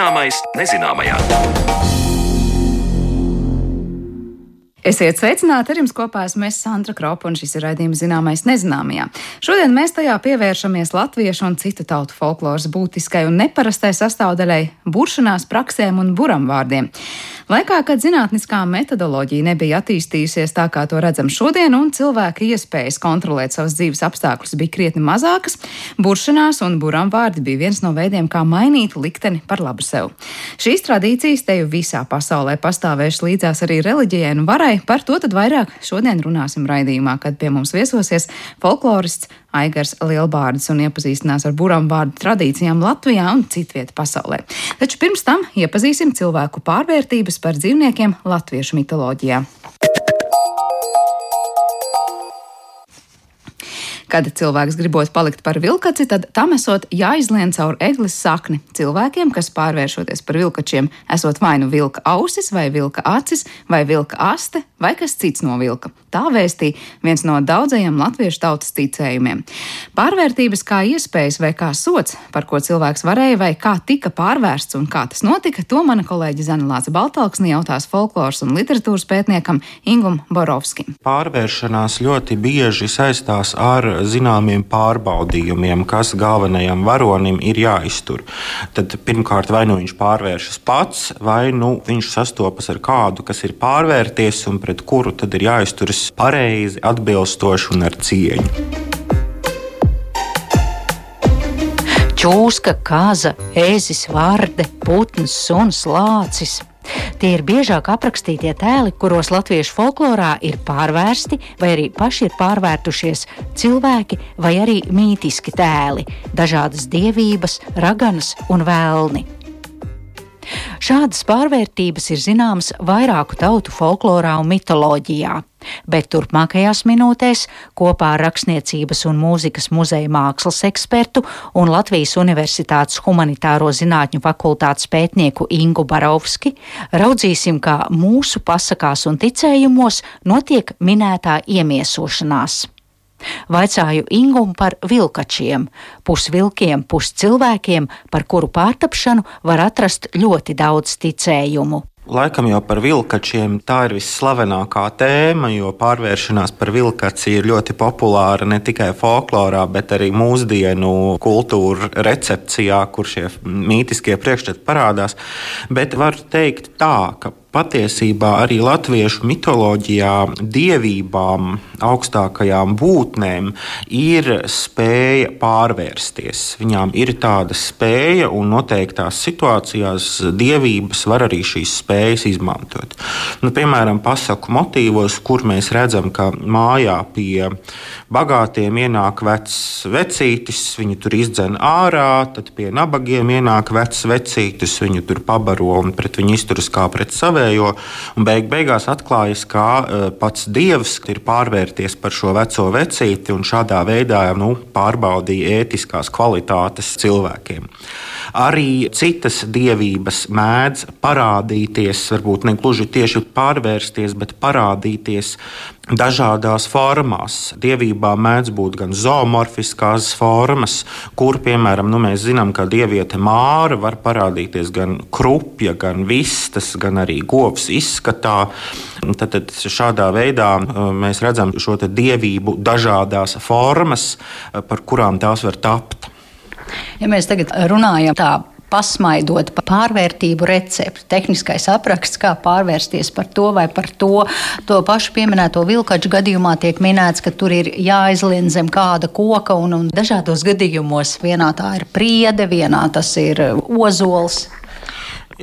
Zināmais nezināmajā. Esiet sveicināti, ar jums kopā esmu es Sandra Kropa, un šis ir raidījums zināmais nezināmajā. Šodien mēs tajā pievēršamies latviešu un citu tautu folkloras būtiskai un neparastai sastāvdaļai - buršanās praksēm un buramvārdiem. Laikā, kad zinātniskā metodoloģija nebija attīstījusies tā, kā to redzam šodien, un cilvēka iespējas kontrolēt savas dzīves apstākļus bija krietni mazākas, buršanās un buramvārdi bija viens no veidiem, kā mainīt likteni par labu sev. Šīs tradīcijas te jau visā pasaulē pastāvējušas līdzās arī reliģijai un varai. Par to tad vairāk šodien runāsim raidījumā, kad pie mums viesosies folklorists Aigars Lielbārdis un iepazīstinās ar buramvārdu tradīcijām Latvijā un citvietā pasaulē. Taču pirms tam iepazīsim cilvēku pārvērtības par dzīvniekiem latviešu mitoloģijā. Kad cilvēks gribot palikt par vilkaci, tad tam esot jāizlien caur eglis sakni. Cilvēkiem, kas pārvēršoties par vilkačiem, esot vai nu vilka ausis, vai vilka acis, vai vilka aste, vai kas cits no vilka. Tā vēstīja viens no daudzajiem latviešu tautas ticējumiem. Pārvērtības kā iespējas vai kā sots, par ko cilvēks varēja vai kā tika pārvērsts un kā tas notika, to mana kolēģi Zana Lāca Baltalksni jautās folkloras un literatūras pētniekam Ingum Borovskim. Pārvēršanās ļoti bieži saistās ar zināmiem pārbaudījumiem, kas galvenajam varonim ir jāiztur. Tad pirmkārt, vai nu viņš pārvēršas pats, vai nu viņš sastopas ar kādu, kas ir pārvērties un pret kuru tad ir jāizturas pareizi, atbilstoši un ar cieņu. Čūska, kaza, ēzis, vārde, putns, suns, lācis. Tie ir biežāk aprakstītie tēli, kuros latviešu folklorā ir pārvērsti, vai arī paši ir pārvērtušies cilvēki, vai arī mītiski tēli, dažādas dievības, raganas un vēlni. Šādas pārvērtības ir zināmas vairāku tautu folklorā un mitoloģijā, bet turpmākajās minūtēs kopā ar Rakstniecības un mūzikas muzeja mākslas ekspertu un Latvijas Universitātes humanitāro zinātņu fakultātes pētnieku Ingu Barovski raudzīsim, kā mūsu pasakās un ticējumos notiek minētā iemiesošanās. Vaicāju Ingūmu par vilkačiem, pusvilkiem, puscilvēkiem, par kuru pārtapšanu var atrast ļoti daudz ticējumu. Laikam jau par vilkačiem tā ir visslavenākā tēma, jo pārvēršanās par vilkaci ir ļoti populāra ne tikai folklorā, bet arī mūsdienu kultūra recepcijā, kur šie mītiskie priekšstati parādās. Bet var teikt tā, ka patiesībā arī latviešu mitoloģijā dievībām, augstākajām būtnēm ir spēja pārvērsties. Viņām ir tāda spēja, un noteiktās situācijās dievības var arī šīs spējas izmantot. Nu, piemēram, pasaku motīvos, kur mēs redzam, ka mājā pie bagātiem ienāk vecs vecītis, viņu tur izdzen ārā, tad pie nabagiem ienāk vecs vecītis, viņu tur pabaro un pret viņu izturas kā pret saviem savējo. Beig beigās atklājas, ka uh, pats dievs ir pārvērties par šo veco vecīti un šādā veidā nu, pārbaudīja ētiskās kvalitātes cilvēkiem. Arī citas dievības mēdz parādīties, varbūt ne gluži tieši pārvērsties, bet parādīties dažādās formās. Dievībā mēdz būt gan zoomorfiskās formas, kur, piemēram, nu, mēs zinām, ka dieviete māra var parādīties gan krupja, gan vistas, gan arī govs izskatā. Tad, tad šādā veidā uh, mēs redzam šo dievību dažādās formas, uh, par kurām tās var tapt. Ja mēs tagad runājam tā pasmaidot pārvērtību recepti, tehniskais apraksts, kā pārvērsties par to vai par to. To pašu pieminēto vilkaču gadījumā tiek minēts, ka tur ir jāizlien zem kāda koka un, un dažādos gadījumos vienā tā ir priede, vienā tas ir ozols.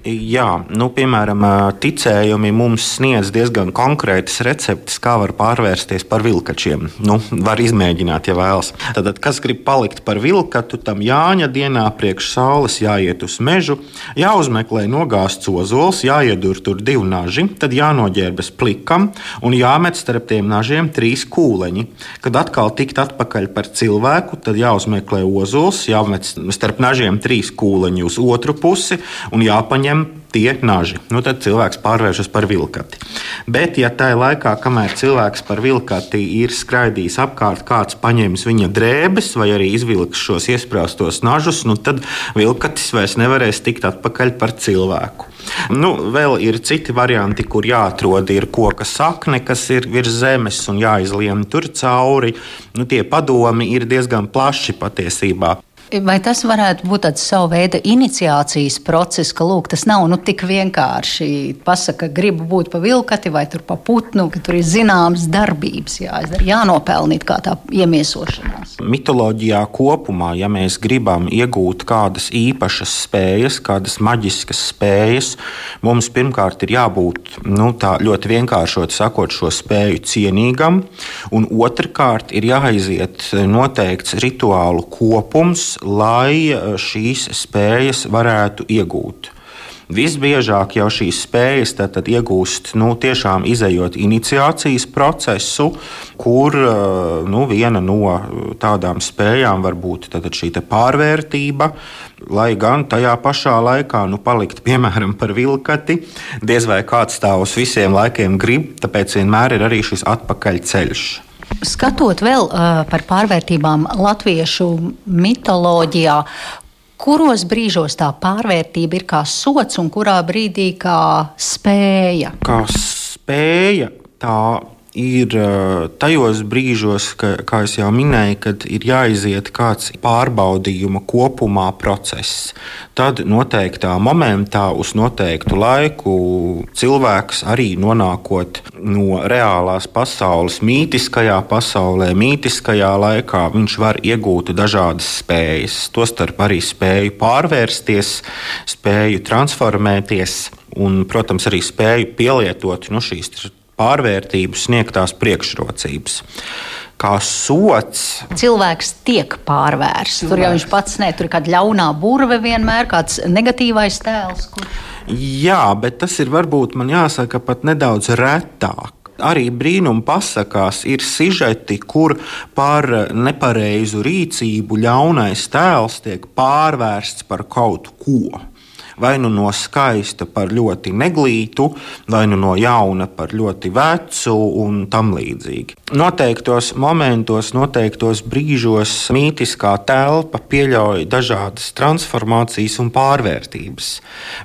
Jā, nu, piemēram, ticējumi mums sniedz diezgan konkrētas receptes, kā var pārvērsties par vilkačiem. Nu, var izmēģināt, ja vēlas. Tad, kas grib palikt par vilkatu, tam Jāņa dienā priekš saules jāiet uz mežu, jāuzmeklē nogāzts ozols, jāiedur tur divi naži, tad jānoģērbas plikam un jāmet starp tiem nažiem trīs kūleņi. Kad atkal tikt atpakaļ par cilvēku, tad jāuzmeklē ozols, jāmet starp nažiem trīs kūleņi uz otru pusi un jāpaņem paņem tie naži. Nu, tad cilvēks pārvēršas par vilkati. Bet, ja tajā laikā, kamēr cilvēks par vilkati ir skraidījis apkārt, kāds paņēmis viņa drēbes vai arī izvilks šos iesprāstos nažus, nu, tad vilkatis vairs nevarēs tikt atpakaļ par cilvēku. Nu, vēl ir citi varianti, kur jāatrod ir koka sakne, kas ir virs zemes un jāizlien tur cauri. Nu, tie padomi ir diezgan plaši patiesībā. Vai tas varētu būt tāds savu veidu iniciācijas process, ka lūk, tas nav nu, tik vienkārši pasakot, gribu būt pa vilkati vai pa putnu, ka tur ir zināmas darbības jāizdara, jānopelnīt kā tā iemiesošanās. Mitoloģijā kopumā, ja mēs gribam iegūt kādas īpašas spējas, kādas maģiskas spējas, mums pirmkārt ir jābūt nu, ļoti vienkāršot sakot šo spēju cienīgam, un otrkārt ir jāaiziet noteikts rituālu kopums lai eh, šīs spējas varētu iegūt. Visbiežāk jau šīs spējas tad, tad iegūst nu, tiešām izējot iniciācijas procesu, kur eh, nu, viena no tādām spējām var būt šī pārvērtība, lai gan tajā pašā laikā nu, palikt piemēram par vilkati. Diez vai kāds tā uz visiem laikiem grib, tāpēc vienmēr ir arī šis atpakaļceļš. Skatot vēl uh, par pārvērtībām latviešu mitoloģijā, kuros brīžos tā pārvērtība ir kā sots un kurā brīdī kā spēja? Kā spēja tā ir tajos brīžos, ka, kā jau minēju, kad ir jāiziet kāds pārbaudījuma kopumā process. Tad noteiktā momentā, uz noteiktu laiku, cilvēks arī nonākot no reālās pasaules, mītiskajā pasaulē, mītiskajā laikā, viņš var iegūt dažādas spējas. Tostarp arī spēju pārvērsties, spēju transformēties un, protams, arī spēju pielietot nu, šīs pārvērtību sniegtās priekšrocības. Kā sots. Cilvēks tiek pārvērsts. Cilvēks. Tur jau viņš pats ne, tur ir kāda ļaunā burve vienmēr, kāds negatīvais tēls. Kur... Jā, bet tas ir varbūt man jāsaka pat nedaudz retāk. Arī brīnuma pasakās ir sižeti, kur par nepareizu rīcību ļaunais tēls tiek pārvērsts par kaut ko vai nu no skaista par ļoti neglītu, vai nu no jauna par ļoti vecu un tam līdzīgi. Noteiktos momentos, noteiktos brīžos mītiskā telpa pieļauj dažādas transformācijas un pārvērtības.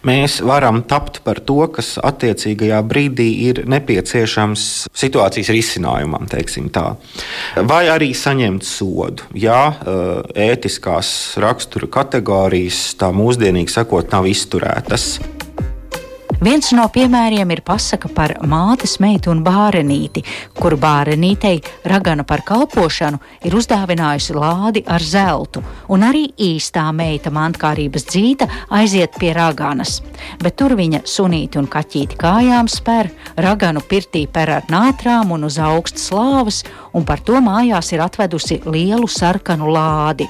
Mēs varam tapt par to, kas attiecīgajā brīdī ir nepieciešams situācijas risinājumam, vai arī saņemt sodu. Ja ētiskās rakstura kategorijas tā mūsdienīgi sakot nav izsmeļotas izturētas. Viens no piemēriem ir pasaka par mātes meitu un bārenīti, kur bārenītei ragana par kalpošanu ir uzdāvinājusi lādi ar zeltu, un arī īstā meita mantkārības dzīta aiziet pie raganas. Bet tur viņa sunīti un kaķīti kājām spēr, raganu pirtī per ar nātrām un uz augstas slāvas, un par to mājās ir atvedusi lielu sarkanu lādi.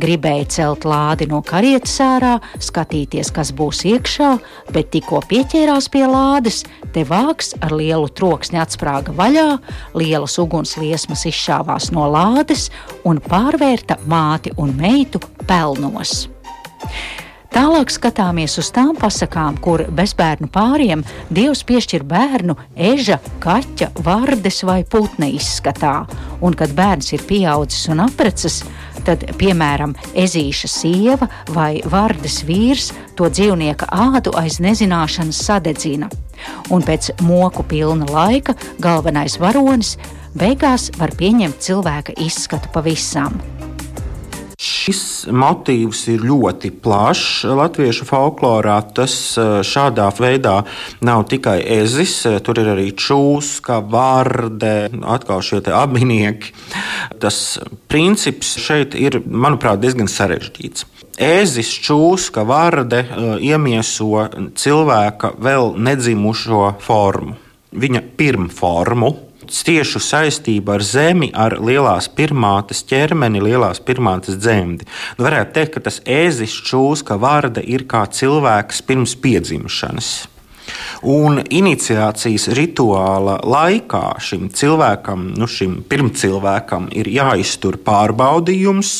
Gribēja celt lādi no karietas ārā, skatīties, kas būs iekšā, bet tikko pieķērās pie lādes, te vāks ar lielu troksni atsprāga vaļā, lielas ugunsliesmas izšāvās no lādes un pārvērta māti un meitu pelnos. Tālāk skatāmies uz tām pasakām, kur bezbērnu pāriem Dievs piešķir bērnu eža, kaķa, vardes vai putna izskatā, un kad bērns ir pieaudzis un aprecis, tad, piemēram, ezīša sieva vai vardes vīrs to dzīvnieka ādu aiz nezināšanas sadedzina. Un pēc moku pilna laika galvenais varonis beigās var pieņemt cilvēka izskatu pavisam. Šis motīvs ir ļoti plašs latviešu folklorā. Tas eh, šādā veidā nav tikai ezis, eh, tur ir arī čūska, vārde, atkal šie abinieki. Tas princips šeit ir, manuprāt, diezgan sarežģīts. Ēzis, čūska, vārde eh, iemieso cilvēka vēl nedzimušo formu, viņa pirmformu ciešu saistību ar zemi, ar lielās pirmātes ķermeni, lielās pirmātes dzemdi. Nu, varētu teikt, ka tas ēzis čūska vārda ir kā cilvēks pirms piedzimšanas. Un iniciācijas rituāla laikā šim cilvēkam, nu, šim pirmcilvēkam, ir jāiztur pārbaudījums,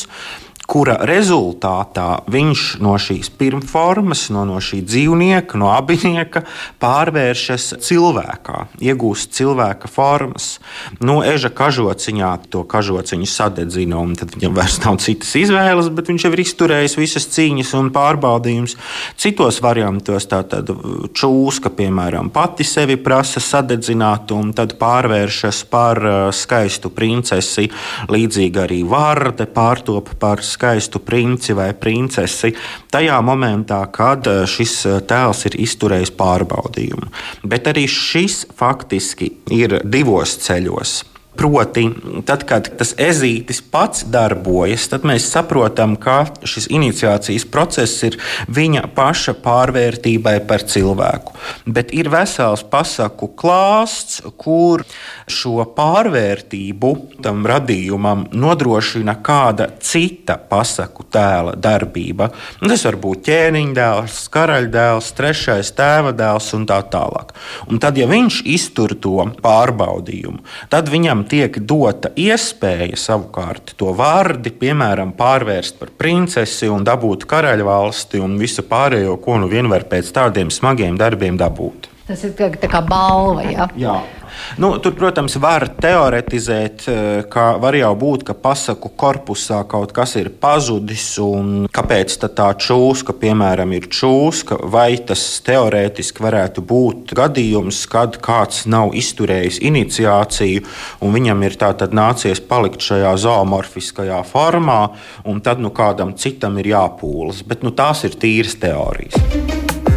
kura rezultātā viņš no šīs pirmformas, no, no šī dzīvnieka, no abinieka pārvēršas cilvēkā, iegūst cilvēka formas. No eža kažociņā to kažociņu sadedzina, un tad viņam vairs nav citas izvēles, bet viņš jau ir izturējis visas cīņas un pārbaudījumus. Citos variantos tā tad čūska, piemēram, pati sevi prasa sadedzināt, un tad pārvēršas par uh, skaistu princesi. Līdzīgi arī vārde pārtop par skaistu princi vai princesi tajā momentā, kad eh, šis eh, tēls ir izturējis pārbaudījumu. Bet arī šis faktiski ir divos ceļos. Proti, tad, kad tas ezītis pats darbojas, tad mēs saprotam, ka šis iniciācijas process ir viņa paša pārvērtībai par cilvēku. Bet ir vesels pasaku klāsts, kur šo pārvērtību tam radījumam nodrošina kāda cita pasaku tēla darbība. Tas var būt ķēniņdēls, karaļdēls, trešais tēva dēls un tā tālāk. Un tad, ja viņš iztur to pārbaudījumu, tad viņam kuram tiek dota iespēja savukārt to vārdi, piemēram, pārvērst par princesi un dabūt karaļvalsti un visu pārējo, ko nu vien var pēc tādiem smagiem darbiem dabūt. Tas ir tā kā balva. Ja? Jā. Nu, tur, protams, var teoretizēt, eh, ka var jau būt, ka pasaku korpusā kaut kas ir pazudis, un kāpēc tā čūska, piemēram, ir čūska, vai tas teorētiski varētu būt gadījums, kad kāds nav izturējis iniciāciju, un viņam ir nācies palikt šajā zoomorfiskajā formā, un tad nu kādam citam ir jāpūlas. Bet nu, tās ir tīras teorijas.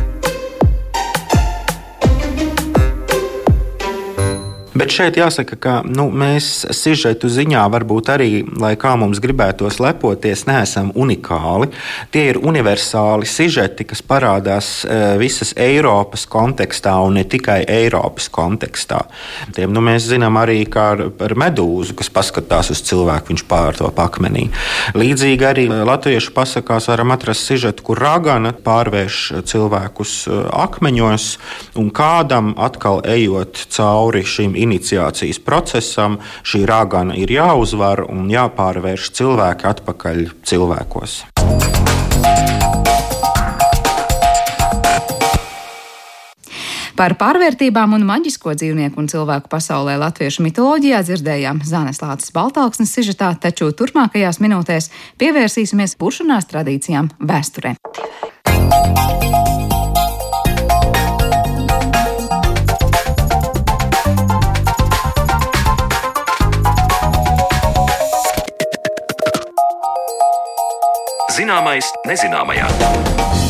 Bet šeit jāsaka, ka nu, mēs sižetu ziņā varbūt arī, lai kā mums gribētos lepoties, neesam unikāli. Tie ir universāli sižeti, kas parādās e, visas Eiropas kontekstā un ne tikai Eiropas kontekstā. Tiem, nu, mēs zinām arī ar, ar medūzu, kas paskatās uz cilvēku, viņš pārtop akmenī. Līdzīgi arī latviešu pasakās varam atrast sižetu, kur ragana pārvērš cilvēkus e, akmeņos un kādam atkal ejot cauri šīm iniciācijas procesam šī rāgana ir jāuzvar un jāpārvērš cilvēki atpakaļ cilvēkos. Par pārvērtībām un maģisko dzīvnieku un cilvēku pasaulē latviešu mitoloģijā dzirdējām Zānes Lācis Baltāksnes sižetā, taču turpmākajās minūtēs pievērsīsimies pušanās tradīcijām vēsturē. Zināmais nezināmajā.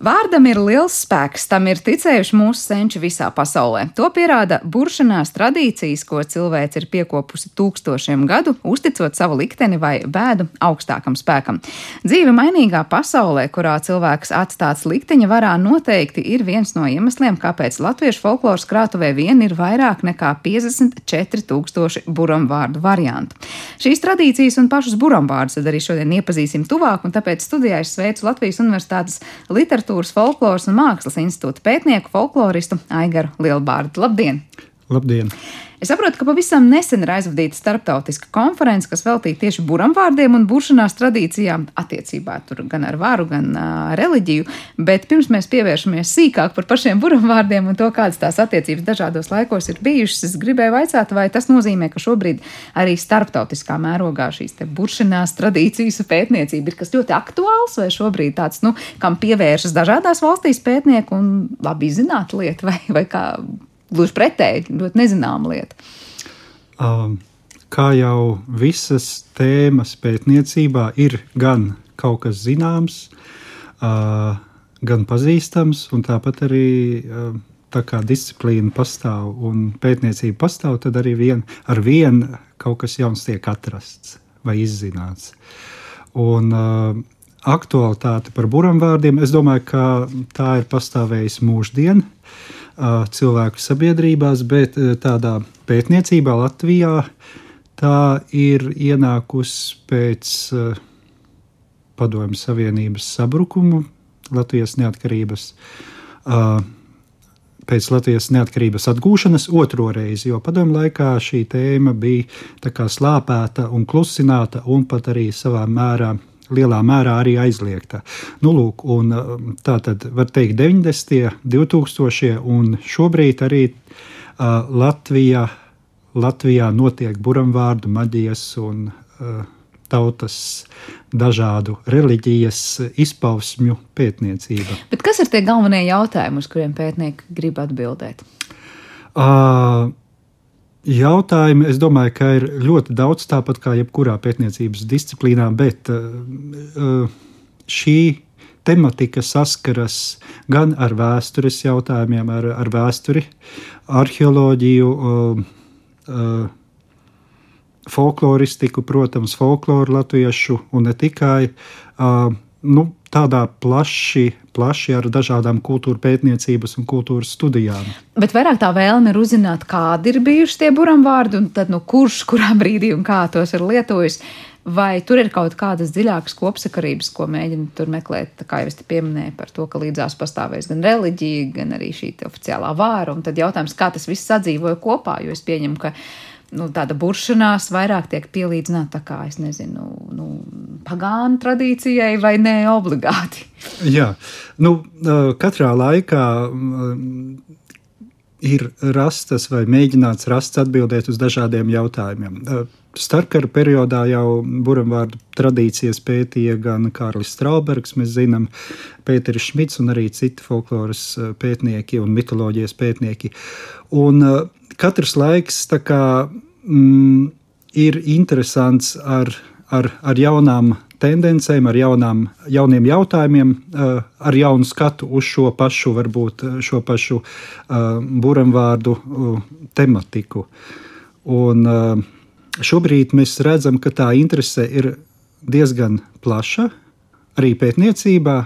Vārdam ir liels spēks, tam ir ticējuši mūsu senči visā pasaulē. To pierāda buršanās tradīcijas, ko cilvēks ir piekopusi tūkstošiem gadu, uzticot savu likteni vai bēdu augstākam spēkam. Dzīve mainīgā pasaulē, kurā cilvēks atstāts likteņa varā, noteikti ir viens no iemesliem, kāpēc latviešu folkloras krātuvē vien ir vairāk nekā 54 tūkstoši buramvārdu variantu. Šīs tradīcijas un pašus buramvārdus arī šodien iepazīsim tuvāk, un tāpēc studijā es sveicu Latvijas Universitātes literatūras literatūras, folkloras un mākslas institūta pētnieku folkloristu Aigaru Lielbārdu. Labdien! Labdien! Es saprotu, ka pavisam nesen ir aizvadīta starptautiska konference, kas veltīta tieši buramvārdiem un buršanās tradīcijām attiecībā gan ar varu, gan uh, reliģiju. Bet pirms mēs pievēršamies sīkāk par pašiem buramvārdiem un to, kādas tās attiecības dažādos laikos ir bijušas, es gribēju vaicāt, vai tas nozīmē, ka šobrīd arī starptautiskā mērogā šīs buršanās tradīcijas pētniecība ir kas ļoti aktuāls, vai šobrīd tāds, nu, kam pievēršas dažādās valstīs pētnieki un labi zināt lietu, vai, vai kā Gluži pretēji, ļoti nezināma lieta. Um, kā jau visas tēmas pētniecībā, ir gan kaut kas zināms, uh, gan pazīstams, un tāpat arī uh, tā kā disciplīna pastāv un pētniecība pastāv, tad arī vien, ar vienu kaut kas jauns tiek atrasts vai izzināts. Un, uh, aktualitāte par buramvārdiem, es domāju, ka tā ir pastāvējusi mūždien cilvēku sabiedrībās, bet tādā pētniecībā Latvijā tā ir ienākusi pēc Padomju Savienības sabrukuma, Latvijas neatkarības pēc Latvijas neatkarības atgūšanas otro reizi, jo padomu laikā šī tēma bija slāpēta un klusināta un pat arī savā mērā. Lielā mērā arī aizliegta. Nu, lūk, un, tā tad var teikt, 90. 2000. un šobrīd arī uh, Latvijā, Latvijā notiek buramvārdu maģijas un uh, tautas dažādu reliģijas izpausmju pētniecība. Bet kas ir tie galvenie jautājumi, uz kuriem pētnieki grib atbildēt? Uh, Jautājumi, es domāju, ka ir ļoti daudz, tāpat kā jebkurā pētniecības disciplīnā, bet uh, šī tematika saskaras gan ar vēstures jautājumiem, ar, ar vēsturi, arheoloģiju, uh, folkloristiku, protams, folkloru latviešu un ne tikai. Nu, tādā plaši, plaši ar dažādām kultūra pētniecības un kultūras studijām. Bet vairāk tā vēlme ir uzzināt, kādi ir bijuši tie buramvārdi, un tad, nu, kurš kurā brīdī un kā tos ir lietojis. Vai tur ir kaut kādas dziļākas kopsakarības, ko mēģina tur meklēt? Kā jau es te pieminēju par to, ka līdzās pastāvēs gan reliģija, gan arī šī oficiālā vāra. Un tad jautājums, kā tas viss sadzīvoja kopā, jo es pieņemu, ka nu, tāda buršanās vairāk tiek pielīdzināta tā kā, es nezinu, nu, pagānu tradīcijai vai ne obligāti. Jā, nu, katrā laikā ir rastas vai mēģināts rast atbildēt uz dažādiem jautājumiem. Starkara periodā jau buramvārdu tradīcijas pētīja gan Kārlis Straubergs, mēs zinām, Pēteris Šmits un arī citi folkloras pētnieki un mitoloģijas pētnieki. Un katrs laiks kā, mm, ir interesants ar, ar, ar jaunām tendencēm, ar jaunām, jauniem jautājumiem, uh, ar jaunu skatu uz šo pašu, varbūt šo pašu buramvārdu uh, tematiku. Un, šobrīd mēs redzam, ka tā interese ir diezgan plaša arī pētniecībā,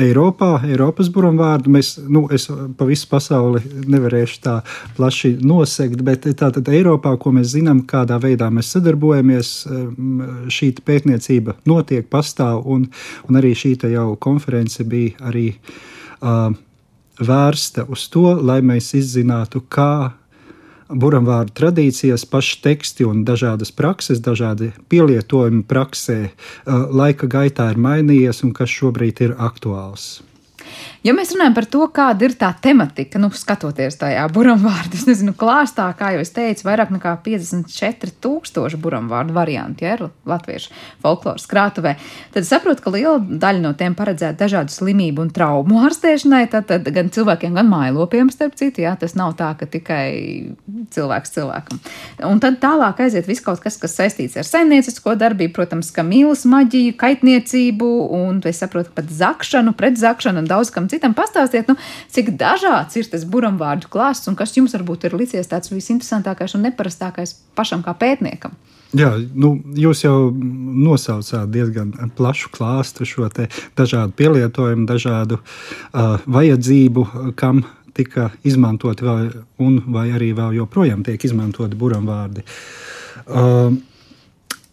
Eiropā, Eiropas burbuļvārdu. Mēs, nu, es pa visu pasauli nevarēšu tā plaši nosegt, bet tātad Eiropā, ko mēs zinām, kādā veidā mēs sadarbojamies, šī pētniecība notiek, pastāv, un, un arī šī jau konference bija arī uh, vērsta uz to, lai mēs izzinātu, kā buramvārdu tradīcijas, paši teksti un dažādas prakses, dažādi pielietojumi praksē eh, laika gaitā ir mainījies un kas šobrīd ir aktuāls. Ja mēs runājam par to, kāda ir tā tematika, nu, skatoties tajā buramvārdu, es nezinu, klāstā, kā jau es teicu, vairāk nekā 54,000 buramvārdu variantu, ja ir latviešu folkloras krātuvē, tad saprotu, ka liela daļa no tiem paredzēta dažādu slimību un traumu ārstēšanai, tad, tad gan cilvēkiem, gan mājlopiem, starp citu, jā, tas nav tā, ka tikai cilvēks cilvēkam. Un tad tālāk aiziet viss kaut kas, kas saistīts ar saimniecisko darbību, protams, ka mīlas maģiju, kaitniecību, un es saprotu, pat zakšanu, pretzakšanu un daudz kam citam pastāstiet, nu, cik dažāds ir tas buramvārdu klāsts un kas jums varbūt ir licies tāds visinteresantākais un neparastākais pašam kā pētniekam. Jā, nu, jūs jau nosaucāt diezgan plašu klāstu šo dažādu pielietojumu, dažādu uh, vajadzību, kam tika izmantoti, vai, un vai arī vēl joprojām tiek izmantoti buramvārdi. Uh,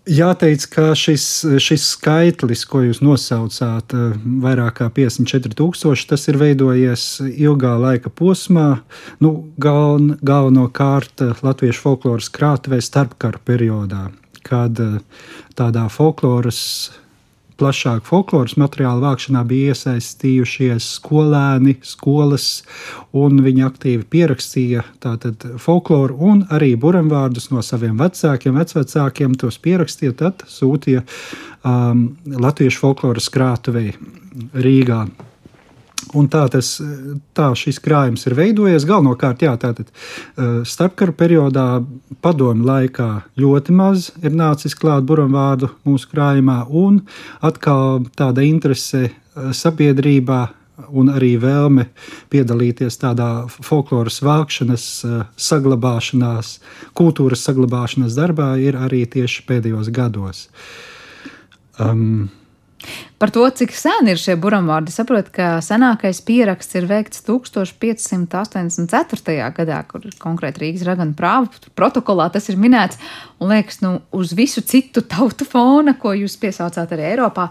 Jāteic, ka šis, šis skaitlis, ko jūs nosaucāt, eh, vairāk kā 54,000, tas ir veidojies ilgā laika posmā. Nu, galven, galvenokārt Latviešu folkloras krātuvē starpkara periodā, kad eh, tādā folkloras plašāk folkloras materiālu vākšanā bija iesaistījušies skolēni, skolas, un viņi aktīvi pierakstīja tātad folkloru un arī buramvārdus no saviem vecākiem, vecvecākiem tos pierakstīja, tad sūtīja um, Latviešu folkloras krātuvei Rīgā. Un tā, tas, tā šis krājums ir veidojies galvenokārt jā, tātad, starpkara periodā, padomu laikā ļoti maz ir nācis klāt buramvārdu mūsu krājumā, un atkal tāda interese sabiedrībā un arī vēlme piedalīties tādā folkloras vākšanas, saglabāšanās, kultūras saglabāšanas darbā ir arī tieši pēdējos gados. Um, Par to, cik sen ir šie buramvārdi, saprotu, ka senākais pieraksts ir veikts 1584. gadā, kur konkrēti Rīgas raganu prāvu protokolā tas ir minēts. Un liekas, nu, uz visu citu tautu fona, ko jūs piesaucāt arī Eiropā,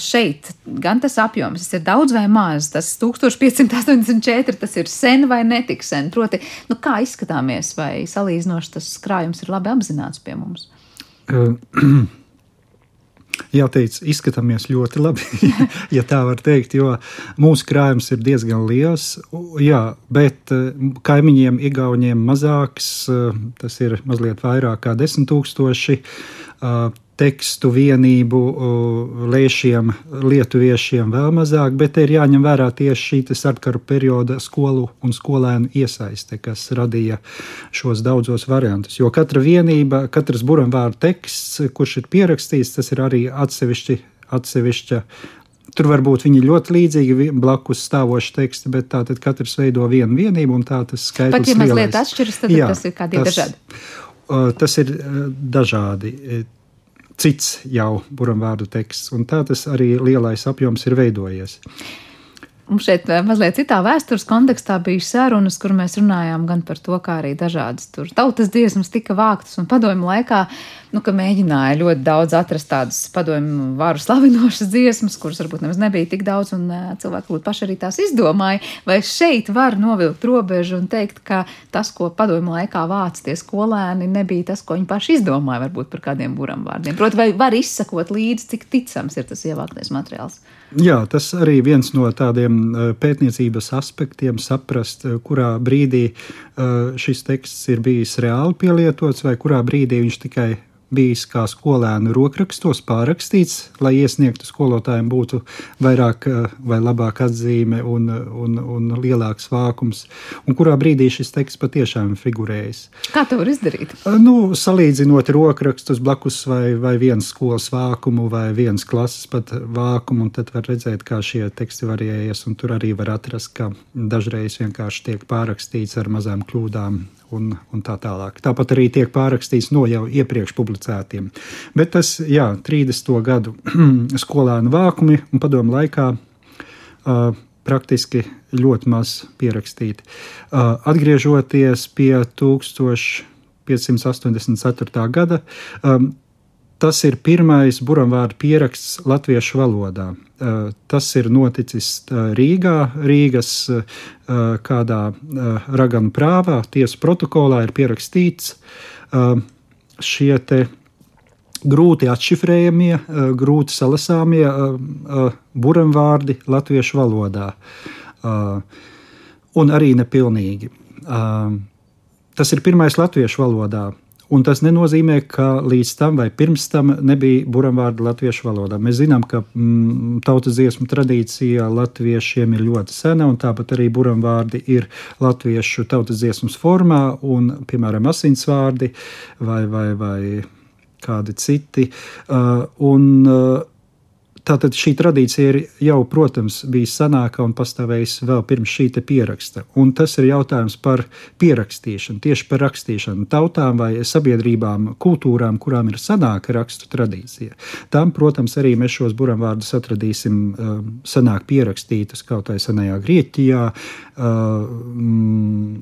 šeit gan tas apjoms tas ir daudz vai maz. Tas 1584 tas ir sen vai netik sen. Proti, nu, kā izskatāmies, vai salīdzinoši tas krājums ir labi apzināts pie mums? Jāteic, izskatāmies ļoti labi, ja tā var teikt, jo mūsu krājums ir diezgan liels. Jā, bet eh, kaimiņiem, Igauniem mazāks, eh, tas ir mazliet vairāk kā desmit tūkstoši tekstu vienību lēšiem, lietuviešiem vēl mazāk, bet ir jāņem vērā tieši šī starpkara perioda skolu un skolēnu iesaiste, kas radīja šos daudzos variantus. Jo katra vienība, katrs buramvārdu teksts, kurš ir pierakstīts, tas ir arī atsevišķi, atsevišķa Tur var būt viņi ļoti līdzīgi, blakus stāvoši teksti, bet tā tad katrs veido vienu vienību, un tā tas skaitlis. Pat ja mazliet atšķiras, tad Jā, tas ir kādi dažādi. Tas ir dažādi cits jau buramvārdu teksts, un tā tas arī lielais apjoms ir veidojies. Mums šeit eh, mazliet citā vēstures kontekstā bija sarunas, kur mēs runājām gan par to, kā arī dažādas tautas dziesmas tika vāktas un padomju laikā, nu, ka mēģināja ļoti daudz atrast tādas padomju varu slavinošas dziesmas, kuras varbūt nemaz nebija tik daudz, un uh, cilvēki varbūt paši arī tās izdomāja. Vai šeit var novilkt robežu un teikt, ka tas, ko padomju laikā vāca tie skolēni, nebija tas, ko viņi paši izdomāja varbūt par kādiem buram vārdiem? Proti, vai var izsakot līdzi, cik ticams ir tas ievāktais materiāls? Jā, tas arī viens no tādiem eh, pētniecības aspektiem, saprast, eh, kurā brīdī eh, šis teksts ir bijis reāli pielietots, vai kurā brīdī viņš tikai bijis kā skolēnu rokrakstos pārrakstīts, lai iesniegtu skolotājiem būtu vairāk eh, vai labāk atzīme un, un, un lielāks vākums, un kurā brīdī šis teksts patiešām figurējas. Kā to var izdarīt? Eh, nu, salīdzinot rokrakstus blakus vai, vai vienas skolas vākumu vai vienas klases pat vākumu, un tad var redzēt, kā šie teksti varējas, un tur arī var atrast, ka dažreiz vienkārši tiek pārrakstīts ar mazām kļūdām un, un tā tālāk. Tāpat arī tiek pārrakstīts no jau iepriekš publicētiem. Bet tas, jā, 30. gadu skolēnu vākumi un padomu laikā. Uh, praktiski ļoti maz pierakstīti. Uh, atgriežoties pie 1584. gada, um, Tas ir pirmais buramvārdu pieraksts latviešu valodā. Eh, tas ir noticis eh, Rīgā, Rīgas eh, kādā raganu prāvā, tiesas protokolā ir pierakstīts šie te grūti atšifrējamie, grūti salasāmie buramvārdi latviešu valodā. Un arī nepilnīgi. Tas ir pirmais latviešu valodā. Un tas nenozīmē, ka līdz tam vai pirms tam nebija buramvārdi latviešu valodā. Mēs zinām, ka mm, tautas dziesmu tradīcija latviešiem ir ļoti sena, un tāpat arī buramvārdi ir latviešu tautas dziesmas formā, un, piemēram, asinsvārdi vai, vai, vai kādi citi. Uh, un, uh, Tātad šī tradīcija ir jau, protams, bijis senāka un pastāvējusi vēl pirms šī pieraksta. Un tas ir jautājums par pierakstīšanu, tieši par rakstīšanu tautām vai sabiedrībām, kultūrām, kurām ir senāka rakstu tradīcija. Tam, protams, arī mēs šos buramvārdus atradīsim um, senāk pierakstītus kaut vai senajā Grieķijā. Um,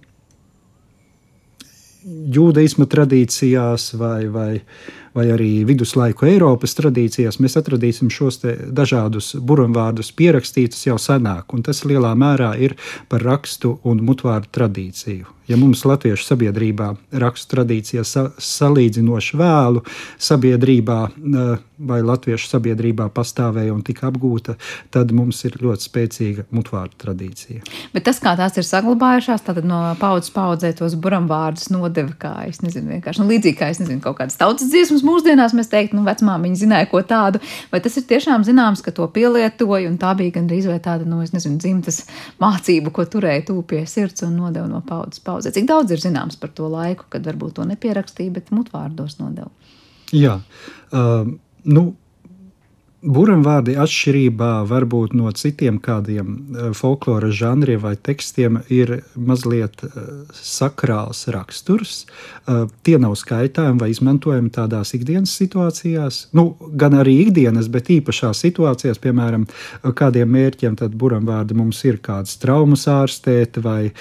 Jūdaisma tradīcijās vai, vai uh, vai arī viduslaiku Eiropas tradīcijās, mēs atradīsim šos dažādus burbuļvārdus pierakstītus jau senāk, un tas lielā mērā ir par rakstu un mutvārdu tradīciju. Ja mums latviešu sabiedrībā rakstu tradīcija sa salīdzinoši vēlu sabiedrībā vai latviešu sabiedrībā pastāvēja un tika apgūta, tad mums ir ļoti spēcīga mutvārdu tradīcija. Bet tas, kā tās ir saglabājušās, tad no paudzes paudzē tos buramvārdus nodeva, kā es nezinu, vienkārši nu, līdzīgi kā es nezinu, kaut kādas tautas dziesmas mūsdienās mēs teiktu, nu, vecmāmiņa zināja ko tādu, vai tas ir tiešām zināms, ka to pielietoja, un tā bija gandrīz vai tāda, nu, es nezinu, dzimtas mācība, ko turēja tūpie sirds un nodeva no paudzes paudzē. Cik daudz ir zināms par to laiku, kad varbūt to nepierakstīja, bet mutvārdos nodeva? Jā, uh, nu, Buramvārdi atšķirībā varbūt no citiem kādiem eh, folkloras žanriem vai tekstiem ir mazliet eh, sakrāls raksturs. Eh, tie nav skaitāmi vai izmantojami tādās ikdienas situācijās, nu, gan arī ikdienas, bet īpašās situācijās, piemēram, kādiem mērķiem tad buramvārdi mums ir kādas traumas ārstēt vai,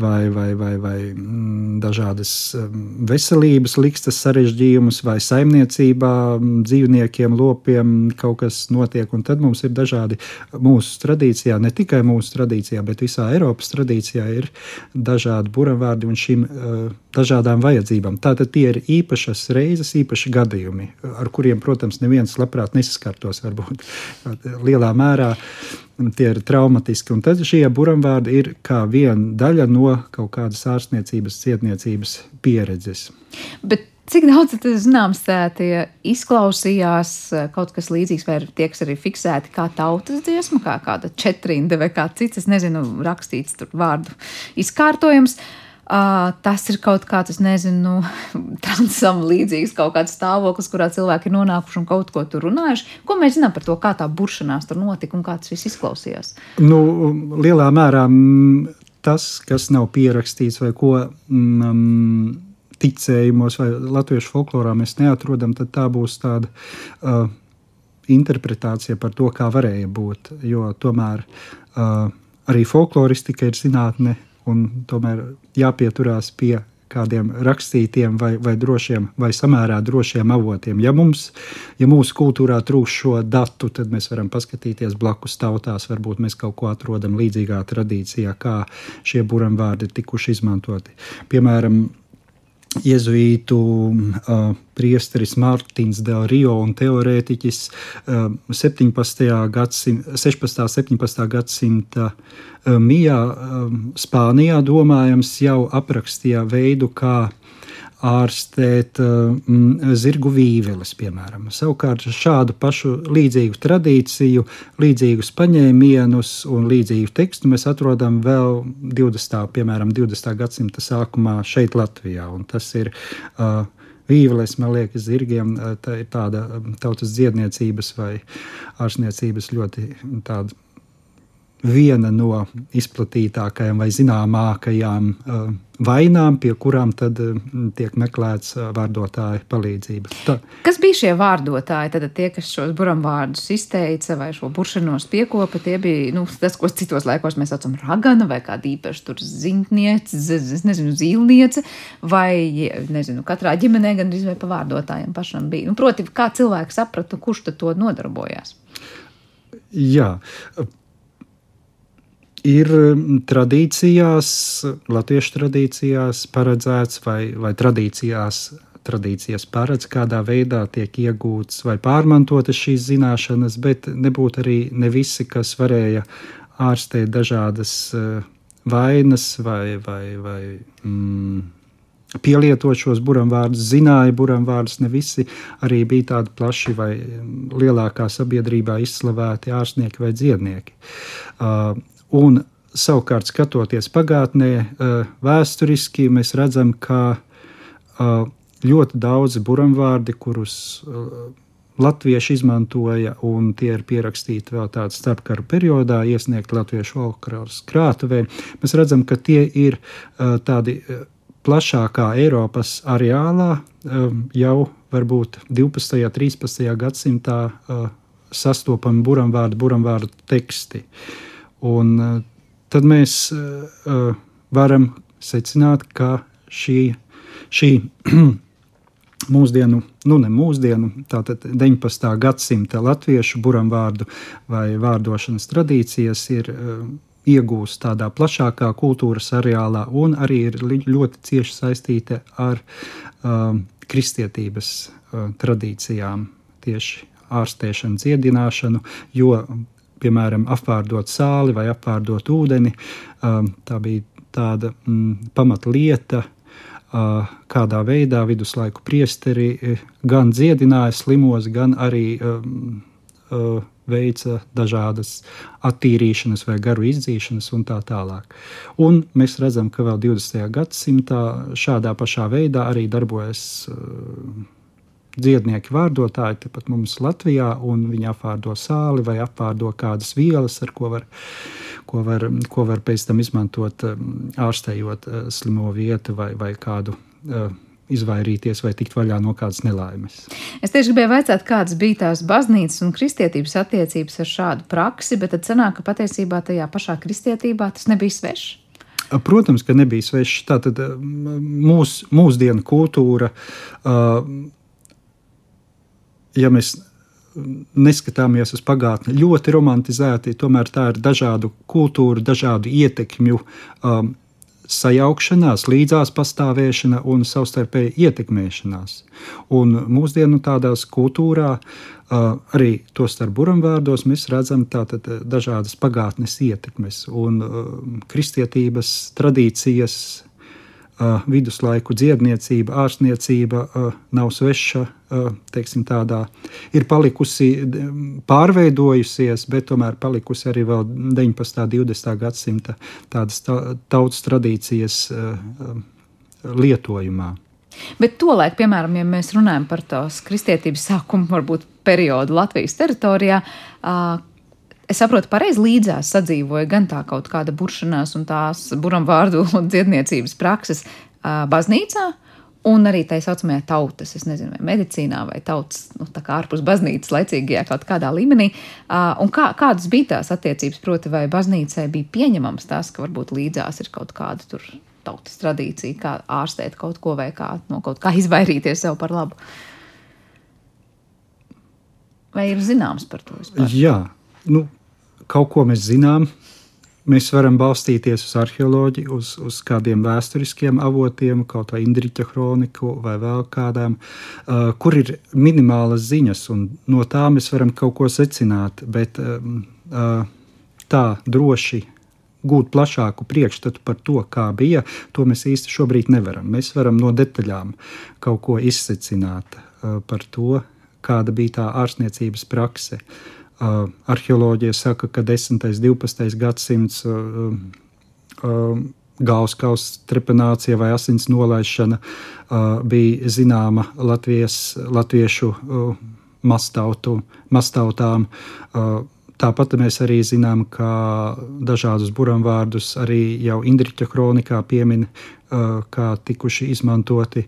vai, vai, vai, vai mm, dažādas mm, veselības likstas sarežģījumus, vai saimniecībā mm, dzīvniekiem, lopiem kaut kas notiek. Un tad mums ir dažādi mūsu tradīcijā, ne tikai mūsu tradīcijā, bet visā Eiropas tradīcijā ir dažādi buravārdi un šīm uh, dažādām vajadzībām. Tātad tie ir īpašas reizes, īpaši gadījumi, ar kuriem, protams, neviens labprāt nesaskartos varbūt lielā mērā tie ir traumatiski. Un tad šie buramvārdi ir kā viena daļa no kaut kādas ārstniecības, cietniecības pieredzes. Bet Cik daudz tas zināms, tie izklausījās kaut kas līdzīgs, vai tie, kas arī fiksēti kā tautas dziesma, kā kāda četrinde vai kā cits, es nezinu, rakstīts tur vārdu izkārtojums. Uh, tas ir kaut kāds, es nezinu, transam līdzīgs kaut kāds stāvoklis, kurā cilvēki ir nonākuši un kaut ko tur runājuši. Ko mēs zinām par to, kā tā buršanās tur notika un kā tas viss izklausījās? Nu, lielā mērā tas, kas nav pierakstīts vai ko. Mm, ticējumos vai latviešu folklorā mēs neatrodam, tad tā būs tāda uh, interpretācija par to, kā varēja būt. Jo tomēr uh, arī folkloristika ir zinātne, un tomēr jāpieturās pie kādiem rakstītiem vai, vai drošiem, vai samērā drošiem avotiem. Ja, mums, ja mūsu kultūrā trūks šo datu, tad mēs varam paskatīties blakus tautās. Varbūt mēs kaut ko atrodam līdzīgā tradīcijā, kā šie buramvārdi ir tikuši izmantoti. Piemēram, Jēzuītu uh, priesteris Mārtiņš Del Rio un teorētiķis uh, 17. gadsimta, 16. un 17. gadsimta uh, mijā uh, Spānijā domājams jau aprakstīja veidu, kā ārstēt mm, zirgu vīveles, piemēram. Savukārt šādu pašu līdzīgu tradīciju, līdzīgus paņēmienus un līdzīgu tekstu mēs atrodam vēl 20. Piemēram, 20. gadsimta sākumā šeit Latvijā. Un tas ir uh, Vīveles, man liekas, zirgiem tā ir tāda tautas dziedniecības vai ārstniecības ļoti tāda viena no izplatītākajām vai zināmākajām uh, vainām, pie kurām tad uh, tiek meklēts uh, vārdotāja palīdzība. Tā. Kas bija šie vārdotāji? Tad tie, kas šos buramvārdus izteica vai šo buršanos piekopa, tie bija nu, tas, ko citos laikos mēs saucam ragana vai kāda īpaša zintniece, es nezinu, zīlniece, vai nezinu, katrā ģimenē gan arī pa vārdotājiem pašam bija. Nu, proti, kā cilvēks saprata, kurš tad to nodarbojās? Jā, ir mm, tradīcijās, latviešu tradīcijās paredzēts vai, vai tradīcijās. Tradīcijas paredz, kādā veidā tiek iegūtas vai pārmantotas šīs zināšanas, bet nebūtu arī ne visi, kas varēja ārstēt dažādas uh, vainas vai, vai, vai mm, pielietot šos buramvārdus, zināja buramvārdus. Ne visi arī bija tādi plaši vai mm, lielākā sabiedrībā izslavēti ārstnieki vai dziednieki. Uh, Un savukārt, skatoties pagātnē, eh, vēsturiski mēs redzam, ka eh, ļoti daudzi buramvārdi, kurus eh, latvieši izmantoja, un tie ir pierakstīti vēl tādā starpkara periodā, iesniegti latviešu folkloras krātuvē, mēs redzam, ka tie ir tādi plašākā Eiropas areālā jau varbūt 12. un 13. gadsimtā sastopami buramvārdu, buramvārdu teksti. Uh, Un uh, tad mēs uh, varam secināt, ka šī, šī mūsdienu, nu ne mūsdienu, tātad 19. gadsimta latviešu buramvārdu vai vārdošanas tradīcijas ir iegūst tādā plašākā kultūras areālā un arī ir ļoti cieši saistīta ar um, kristietības uh, tradīcijām, tieši ārstēšanu, dziedināšanu, jo piemēram, apvārdot sāli vai apvārdot ūdeni. Um, tā bija tāda mm, pamatlieta, uh, kādā veidā viduslaiku priesteri eh, gan dziedināja slimos, gan arī um, uh, veica dažādas attīrīšanas vai garu izdzīšanas un tā tālāk. Un mēs redzam, ka vēl 20. gadsimtā šādā pašā veidā arī darbojas uh, dziednieki vārdotāji tepat mums Latvijā, un viņi apvārdo sāli vai apvārdo kādas vielas, ar ko var, ko var, ko var pēc tam izmantot ārstējot slimo vietu vai, vai kādu izvairīties vai tikt vaļā no kādas nelaimes. Es tieši gribēju jautāt, kādas bija tās baznīcas un kristietības attiecības ar šādu praksi, bet tad sanāk, ka patiesībā tajā pašā kristietībā tas nebija svešs. Protams, ka nebija svešs. Tā tad mūs, mūsdienu kultūra, ja mēs neskatāmies uz pagātni, ļoti romantizēti, tomēr tā ir dažādu kultūru, dažādu ietekmju um, sajaukšanās, līdzās pastāvēšana un savstarpēji ietekmēšanās. Un mūsdienu tādās kultūrā, arī to starp buramvārdos, mēs redzam tātad dažādas pagātnes ietekmes un kristietības tradīcijas viduslaiku dziedniecība, ārstniecība nav sveša, teiksim, tādā, ir palikusi, pārveidojusies, bet tomēr palikusi arī vēl 19. un 20. gadsimta tādas tautas tradīcijas lietojumā. Bet tolaik, piemēram, ja mēs runājam par tās kristietības sākumu, varbūt periodu Latvijas teritorijā, es saprotu, pareizi līdzās sadzīvoja gan tā kaut kāda buršanās un tās buramvārdu un dziedniecības prakses uh, baznīcā, un arī tā saucamajā tautas, es nezinu, vai medicīnā, vai tautas, nu, tā kā ārpus baznīcas laicīgajā kaut kādā līmenī. Uh, un kā, kādas bija tās attiecības, proti, vai baznīcai bija pieņemams tas, ka varbūt līdzās ir kaut kāda tur tautas tradīcija, kā ārstēt kaut ko vai kā no kaut kā izvairīties sev par labu. Vai ir zināms par to? Vispār? Jā, nu, kaut ko mēs zinām. Mēs varam balstīties uz arheoloģiju, uz, uz kādiem vēsturiskiem avotiem, kaut vai Indriča kroniku vai vēl kādām, uh, kur ir minimālas ziņas, un no tā mēs varam kaut ko secināt. Bet um, uh, tā droši gūt plašāku priekšstatu par to, kā bija, to mēs īsti šobrīd nevaram. Mēs varam no detaļām kaut ko izsecināt uh, par to, kāda bija tā ārstniecības prakse. Uh, Arheoloģija saka, ka 10. un 12. gadsimts galvaskausa trepanācija vai asins nolaišana bija zināma Latvijas, latviešu mastautu, mastautām. Tāpat mēs arī zinām, ka dažādus buramvārdus arī jau Indriča kronikā piemin, kā tikuši izmantoti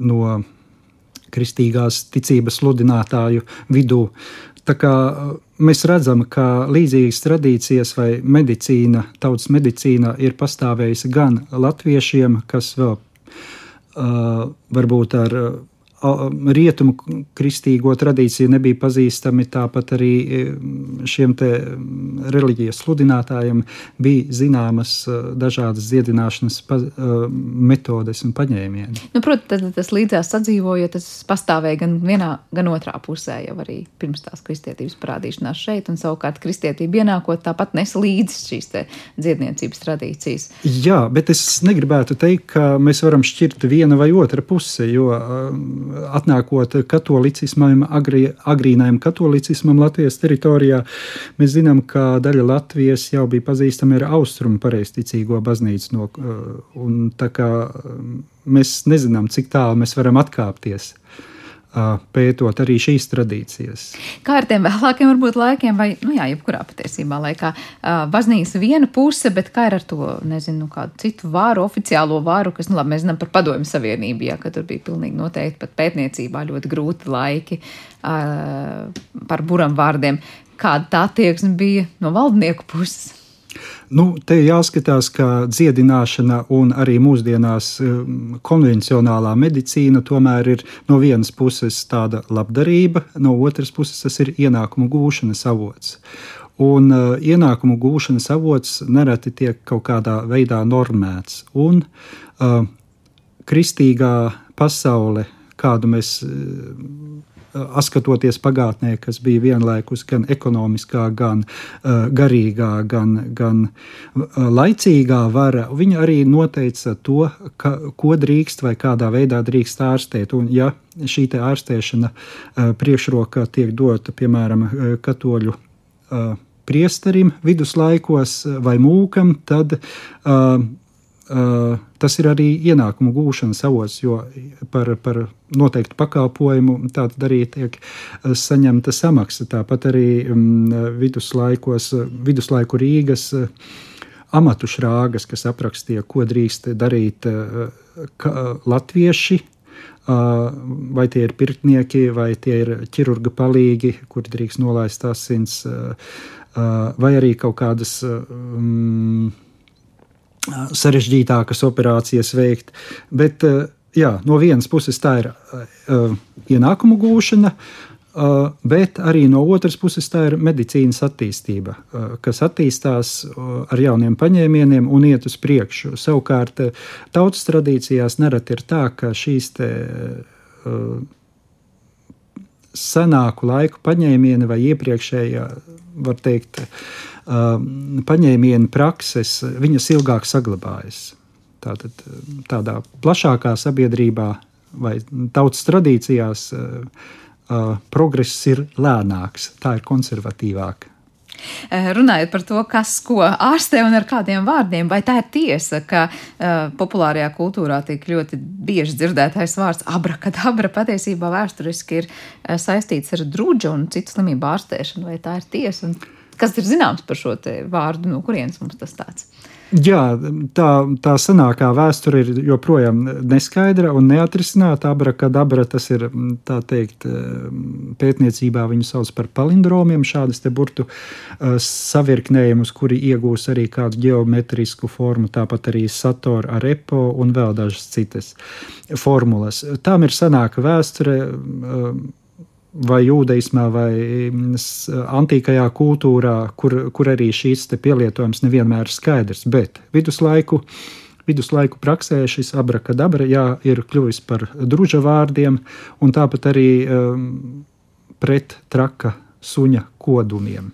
no kristīgās ticības sludinātāju vidū. Uh, mēs redzam, ka līdzīgas tradīcijas vai medicīna, tautas medicīna ir pastāvējusi gan latviešiem, kas vēl uh, varbūt ar uh, rietumu kristīgo tradīciju nebija pazīstami, tāpat arī e, šiem reliģijas sludinātājiem bija zināmas e, dažādas dziedināšanas e, metodes un paņēmieni. Nu, Protams, tas līdzās sadzīvoja, tas pastāvēja gan vienā, gan otrā pusē jau arī pirms tās kristietības parādīšanās šeit, un savukārt kristietība ienākot tāpat nes līdzi šīs dziedniecības tradīcijas. Jā, bet es negribētu teikt, ka mēs varam šķirt viena vai otra puse, jo atnākot katolicismam, agri, agrīnajam katolicismam Latvijas teritorijā, mēs zinām, ka daļa Latvijas jau bija pazīstama ar austrumu pareizticīgo baznīcu. No, un tā kā mēs nezinām, cik tālu mēs varam atkāpties pētot arī šīs tradīcijas. Kā ar tiem vēlākiem varbūt laikiem, vai, nu jā, jebkurā patiesībā laikā, baznīca viena puse, bet kā ir ar to, nezinu, kādu citu vāru, oficiālo vāru, kas, nu labi, mēs zinām par padomju savienību, jā, ka tur bija pilnīgi noteikti pat pētniecībā ļoti grūti laiki par buram vārdiem. Kāda tā attieksme bija no valdnieku puses? Nu, te jāskatās, ka dziedināšana un arī mūsdienās um, konvencionālā medicīna tomēr ir no vienas puses tāda labdarība, no otras puses tas ir ienākumu gūšanas avots. Un uh, ienākumu gūšanas avots nereti tiek kaut kādā veidā normēts. Un uh, kristīgā pasaule, kādu mēs uh, skatoties pagātnē, kas bija vienlaikus gan ekonomiskā, gan uh, garīgā, gan, gan uh, laicīgā vara, viņa arī noteica to, ka, ko drīkst vai kādā veidā drīkst ārstēt. Un, ja šī ārstēšana priekšroka tiek dota, piemēram, katoļu priesterim viduslaikos vai mūkam, tad Uh, tas ir arī ienākumu gūšanas avots, jo par, par noteiktu pakalpojumu tātad arī tiek saņemta samaksa. Tāpat arī um, viduslaikos, viduslaiku Rīgas uh, amatu šrāgas, kas aprakstīja, ko drīkst darīt latvieši. Vai tie ir pirtnieki, vai tie ir ķirurga palīgi, kuri drīkst nolaist asins, vai arī kaut kādas um, sarežģītākas operācijas veikt. Bet jā, no vienas puses tā ir uh, ienākumu gūšana, uh, bet arī no otras puses tā ir medicīnas attīstība, uh, kas attīstās ar jauniem paņēmieniem un iet uz priekšu. Savukārt, tautas tradīcijās nereti ir tā, ka šīs te, senāku laiku paņēmieni vai iepriekšējā, var teikt, Um, paņēmienu prakses, viņas ilgāk saglabājas. Tātad, um, tādā plašākā sabiedrībā vai tautas tradīcijās uh, uh, progress ir lēnāks, tā ir konservatīvāka. Eh, runājot par to, kas ko ārstē un ar kādiem vārdiem, vai tā ir tiesa, ka uh, populārajā kultūrā tiek ļoti bieži dzirdētais vārds abrakadabra patiesībā vēsturiski ir uh, saistīts ar drudžu un citu slimību ārstēšanu, vai tā ir tiesa? Un Kas ir zināms par šo vārdu, no kurienes mums tas tāds? Jā, tā, tā senākā vēsture ir joprojām neskaidra un neatrisināta. Abrakadabra tas ir teikt, pētniecībā viņu sauc par palindromiem, šādas burtu uh, savirknējumus, kuri iegūs arī kādu geometrisku formu, tāpat arī satora ar epo un vēl dažas citas formulas. Tām ir senāka vēsture. Vai jūdaismā, vai mm, antīkajā kultūrā, kur, kur arī šīs pielietojums nevienmēr ir skaidrs. Bet viduslaiku, viduslaiku praksē šis abrakadabra jā, ir kļuvis par druža vārdiem, un tāpat arī um, pret traka suņa kodumiem.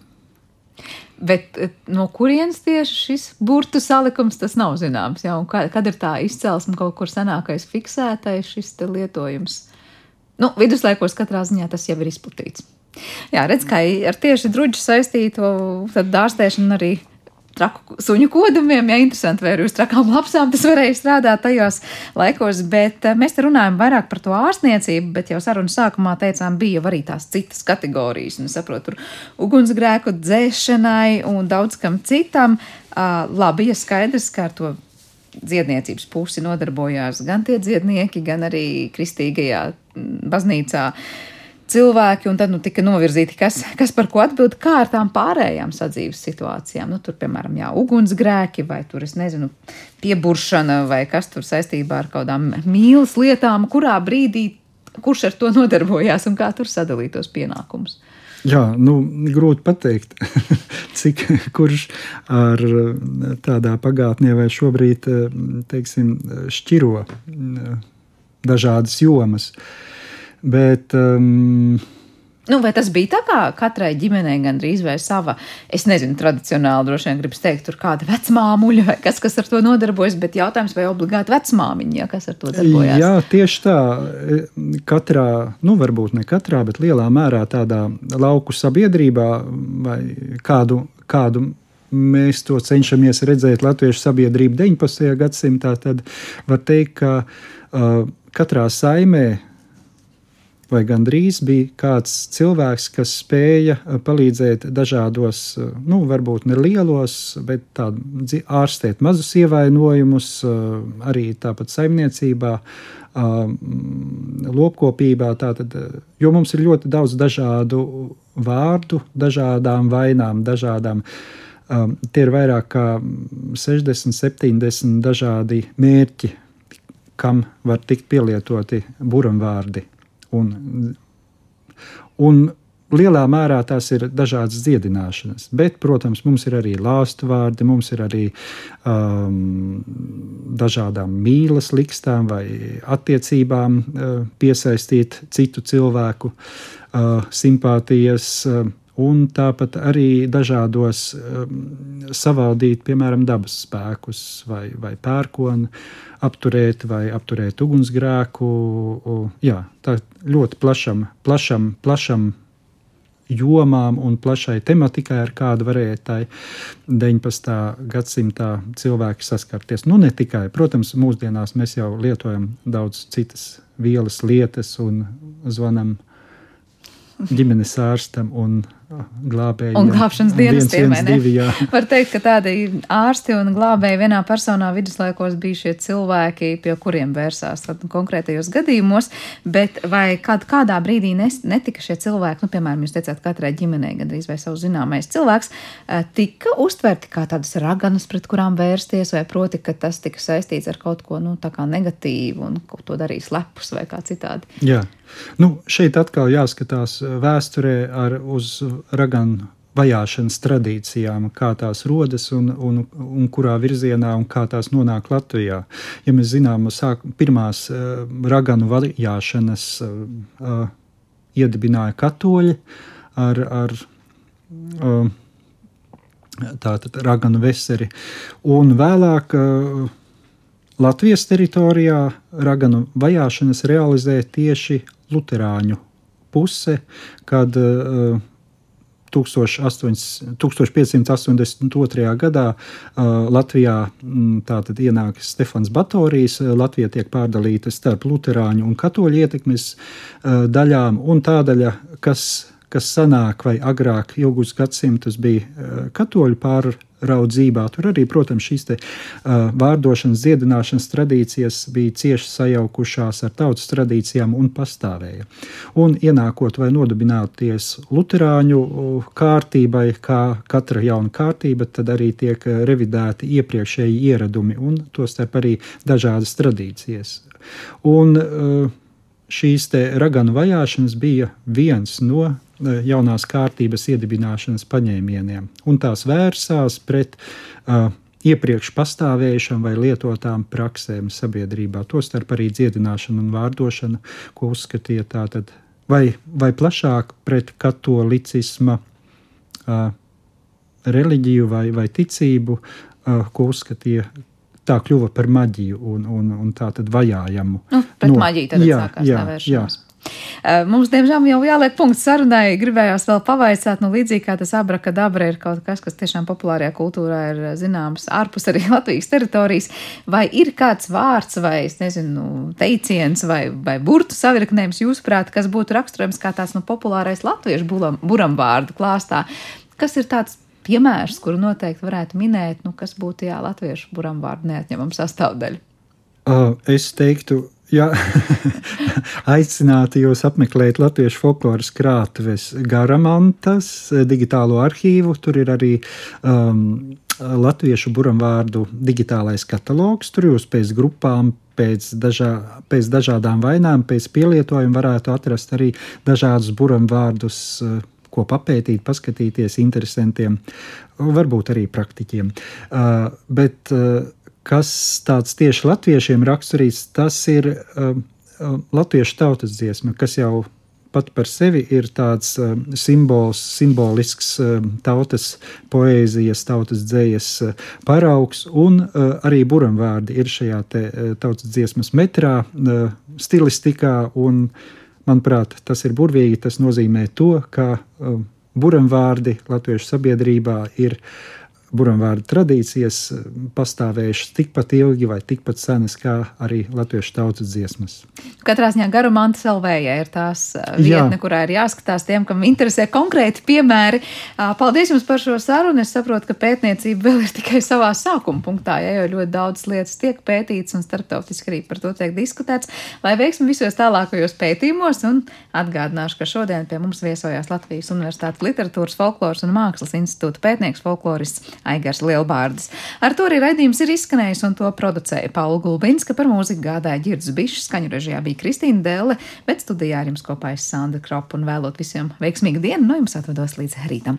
Bet eh, no kurienes tieši šis burbuļu salikums, tas nav zināms. Kad, kad ir tā izcelsme, kaut kur senākais fiksētais šis lietojums? Nu, viduslaikos katrā ziņā tas jau ir izplatīts. Jā, redz, kā ar tieši druģu saistīto dārstēšanu arī traku suņu kodumiem, ja interesanti, vai arī uz trakām lapsām tas varēja strādāt tajos laikos, bet eh, mēs te runājam vairāk par to ārstniecību, bet jau sarunas sākumā teicām, bija arī tās citas kategorijas, un saprotu, tur ugunsgrēku dzēšanai un daudz kam citam. Uh, labi, ja skaidrs, ka ar to dziedniecības pusi nodarbojās gan tie dziednieki, gan arī kristīgajā baznīcā cilvēki, un tad nu, tika novirzīti, kas, kas par ko atbild, kā ar tām pārējām sadzīves situācijām. Nu, tur, piemēram, jā, ugunsgrēki, vai tur, es nezinu, pieburšana, vai kas tur saistībā ar kaut kādām mīlas lietām, kurā brīdī kurš ar to nodarbojās un kā tur sadalītos pienākumus. Jā, nu, grūti pateikt, cik kurš ar tādā pagātnē vai šobrīd teiksim, šķiro dažādas jomas. Bet, um, Nu, vai tas bija tā, kā katrai ģimenei gandrīz vai sava, es nezinu, tradicionāli droši vien gribas teikt, tur kāda vecmāmuļa vai kas, kas ar to nodarbojas, bet jautājums, vai obligāti vecmāmiņa, ja, kas ar to darbojas? Jā, tieši tā. Katrā, nu, varbūt ne katrā, bet lielā mērā tādā lauku sabiedrībā vai kādu, kādu mēs to cenšamies redzēt Latviešu sabiedrību 19. gadsimtā, tad var teikt, ka uh, katrā saimē vai gandrīz bija kāds cilvēks, kas spēja uh, palīdzēt dažādos, uh, nu, varbūt ne lielos, bet tādu ārstēt mazus ievainojumus, uh, arī tāpat saimniecībā, lopkopībā. Tātad, jo mums ir ļoti daudz dažādu vārdu, dažādām vainām, dažādām. Um, tie ir vairāk kā 60, 70 dažādi mērķi, kam var tikt pielietoti buramvārdi. Un, un lielā mērā tās ir dažādas dziedināšanas, bet, protams, mums ir arī lāstu vārdi, mums ir arī um, dažādām mīlas likstām vai attiecībām uh, piesaistīt citu cilvēku uh, simpātijas. Uh, un tāpat arī dažādos um, savaldīt, piemēram, dabas spēkus vai, vai pērkonu, apturēt vai apturēt ugunsgrēku. Jā, tā ļoti plašam, plašam, plašam jomām un plašai tematikai, ar kādu varēja tā 19. gadsimtā cilvēki saskarties. Nu, ne tikai, protams, mūsdienās mēs jau lietojam daudz citas vielas, lietas un zvanam ģimenes ārstam un glābēji. Un glābšanas dienestiem. Viens, Var teikt, ka tādi ārsti un glābēji vienā personā viduslaikos bija šie cilvēki, pie kuriem vērsās konkrētajos gadījumos, bet vai kād, kādā brīdī nes, netika šie cilvēki, nu, piemēram, jūs teicāt, katrai ģimenei gandrīz vai savu zināmais cilvēks, eh, tika uztverti kā tādas raganas, pret kurām vērsties, vai proti, ka tas tika saistīts ar kaut ko, nu, tā kā negatīvu un to darīs lepus vai kā citādi? Jā. Nu, šeit atkal jāskatās vēsturē ar uz raganu vajāšanas tradīcijām, kā tās rodas un, un, un kurā virzienā un kā tās nonāk Latvijā. Ja mēs zinām, sāk, pirmās uh, raganu vajāšanas uh, iedibināja katoļi ar, ar uh, tātad raganu veseri, un vēlāk uh, Latvijas teritorijā raganu vajāšanas realizē tieši luterāņu puse, kad uh, 1582. gadā uh, Latvijā m, tātad ienāk Stefans Batorijas. Latvija tiek pārdalīta starp luterāņu un katoļu ietekmes daļām, un tā daļa, kas, kas senāk vai agrāk, ilgus gadsimtus bija katoļu pārdalīta raudzībā. Tur arī, protams, šīs te, uh, vārdošanas, dziedināšanas tradīcijas bija cieši sajaukušās ar tautas tradīcijām un pastāvēja. Un ienākot vai nodibināties Lutāņu kārtībai, kā katra jauna kārtība, tad arī tiek revidēti iepriekšēji ieradumi un tostarp arī dažādas tradīcijas. Un, uh, šīs raganu vajāšanas bija viens no e, jaunās kārtības iedibināšanas paņēmieniem, un tās vērsās pret uh, iepriekš pastāvējušām vai lietotām praksēm sabiedrībā, tostarp arī dziedināšanu un vārdošanu, ko uzskatīja tātad vai, vai plašāk pret katolicisma uh, reliģiju vai, vai ticību, uh, ko uzskatīja tā kļuva par maģiju un, un, un tā tad vajājamu. Nu, pret no, maģiju tad jā, sākās jā, tā vēršanās. Jā. Mums, diemžēl, jau jāliek punkts sarunai. Gribējās vēl pavaicāt, nu, līdzīgi kā tas abrakadabra ir kaut kas, kas tiešām populārajā kultūrā ir zināms ārpus arī Latvijas teritorijas. Vai ir kāds vārds vai, es nezinu, teiciens vai, vai burtu savirknējums, jūsuprāt, kas būtu raksturojams kā tāds, nu, populārais latviešu buram, buram vārdu klāstā? Kas ir tāds piemērs, kuru noteikti varētu minēt, nu, kas būtu jā, latviešu buram vārdu neatņemama sastāvdaļa? Uh, es teiktu, jā, aicinātu jūs apmeklēt Latviešu folkloras krātuves Garamantas digitālo arhīvu. Tur ir arī um, latviešu buramvārdu digitālais katalogs. Tur jūs pēc grupām, pēc, dažā, pēc dažādām vainām, pēc pielietojuma varētu atrast arī dažādus buramvārdus. Uh, ko papētīt, paskatīties interesantiem, varbūt arī praktiķiem. Uh, bet uh, kas tāds tieši latviešiem raksturīts, tas ir uh, latviešu tautas dziesma, kas jau pat par sevi ir tāds uh, simbols, simbolisks uh, tautas poēzijas, tautas dzējas uh, paraugs, un uh, arī buramvārdi ir šajā te, uh, tautas dziesmas metrā, uh, stilistikā un uh, Manuprāt, tas ir burvīgi. Tas nozīmē to, ka um, buramvārdi latviešu sabiedrībā ir buramvārdu tradīcijas pastāvējušas tikpat ilgi vai tikpat senas kā arī latviešu tautas dziesmas. Katrā ziņā garumanta salvējai ir tās vietne, Jā. kurā ir jāskatās tiem, kam interesē konkrēti piemēri. Paldies jums par šo sarunu. Es saprotu, ka pētniecība vēl ir tikai savā sākuma punktā, ja jau ļoti daudz lietas tiek pētīts un starptautiski arī par to tiek diskutēts. Lai veiksmi visos tālākajos pētījumos un atgādināšu, ka šodien pie mums viesojās Latvijas Universitātes literatūras, folkloras un mākslas institūta pētnieks folklorists Aigars Lielbārdas. Ar to arī raidījums ir izskanējis un to producēja Paula Gulbinska par mūziku gādāja Girds Bišs, skaņu režijā bija Kristīna Dēle, bet studijā ar jums kopā ir Sandra Kropa un vēlot visiem veiksmīgu dienu, no jums atvados līdz rītam.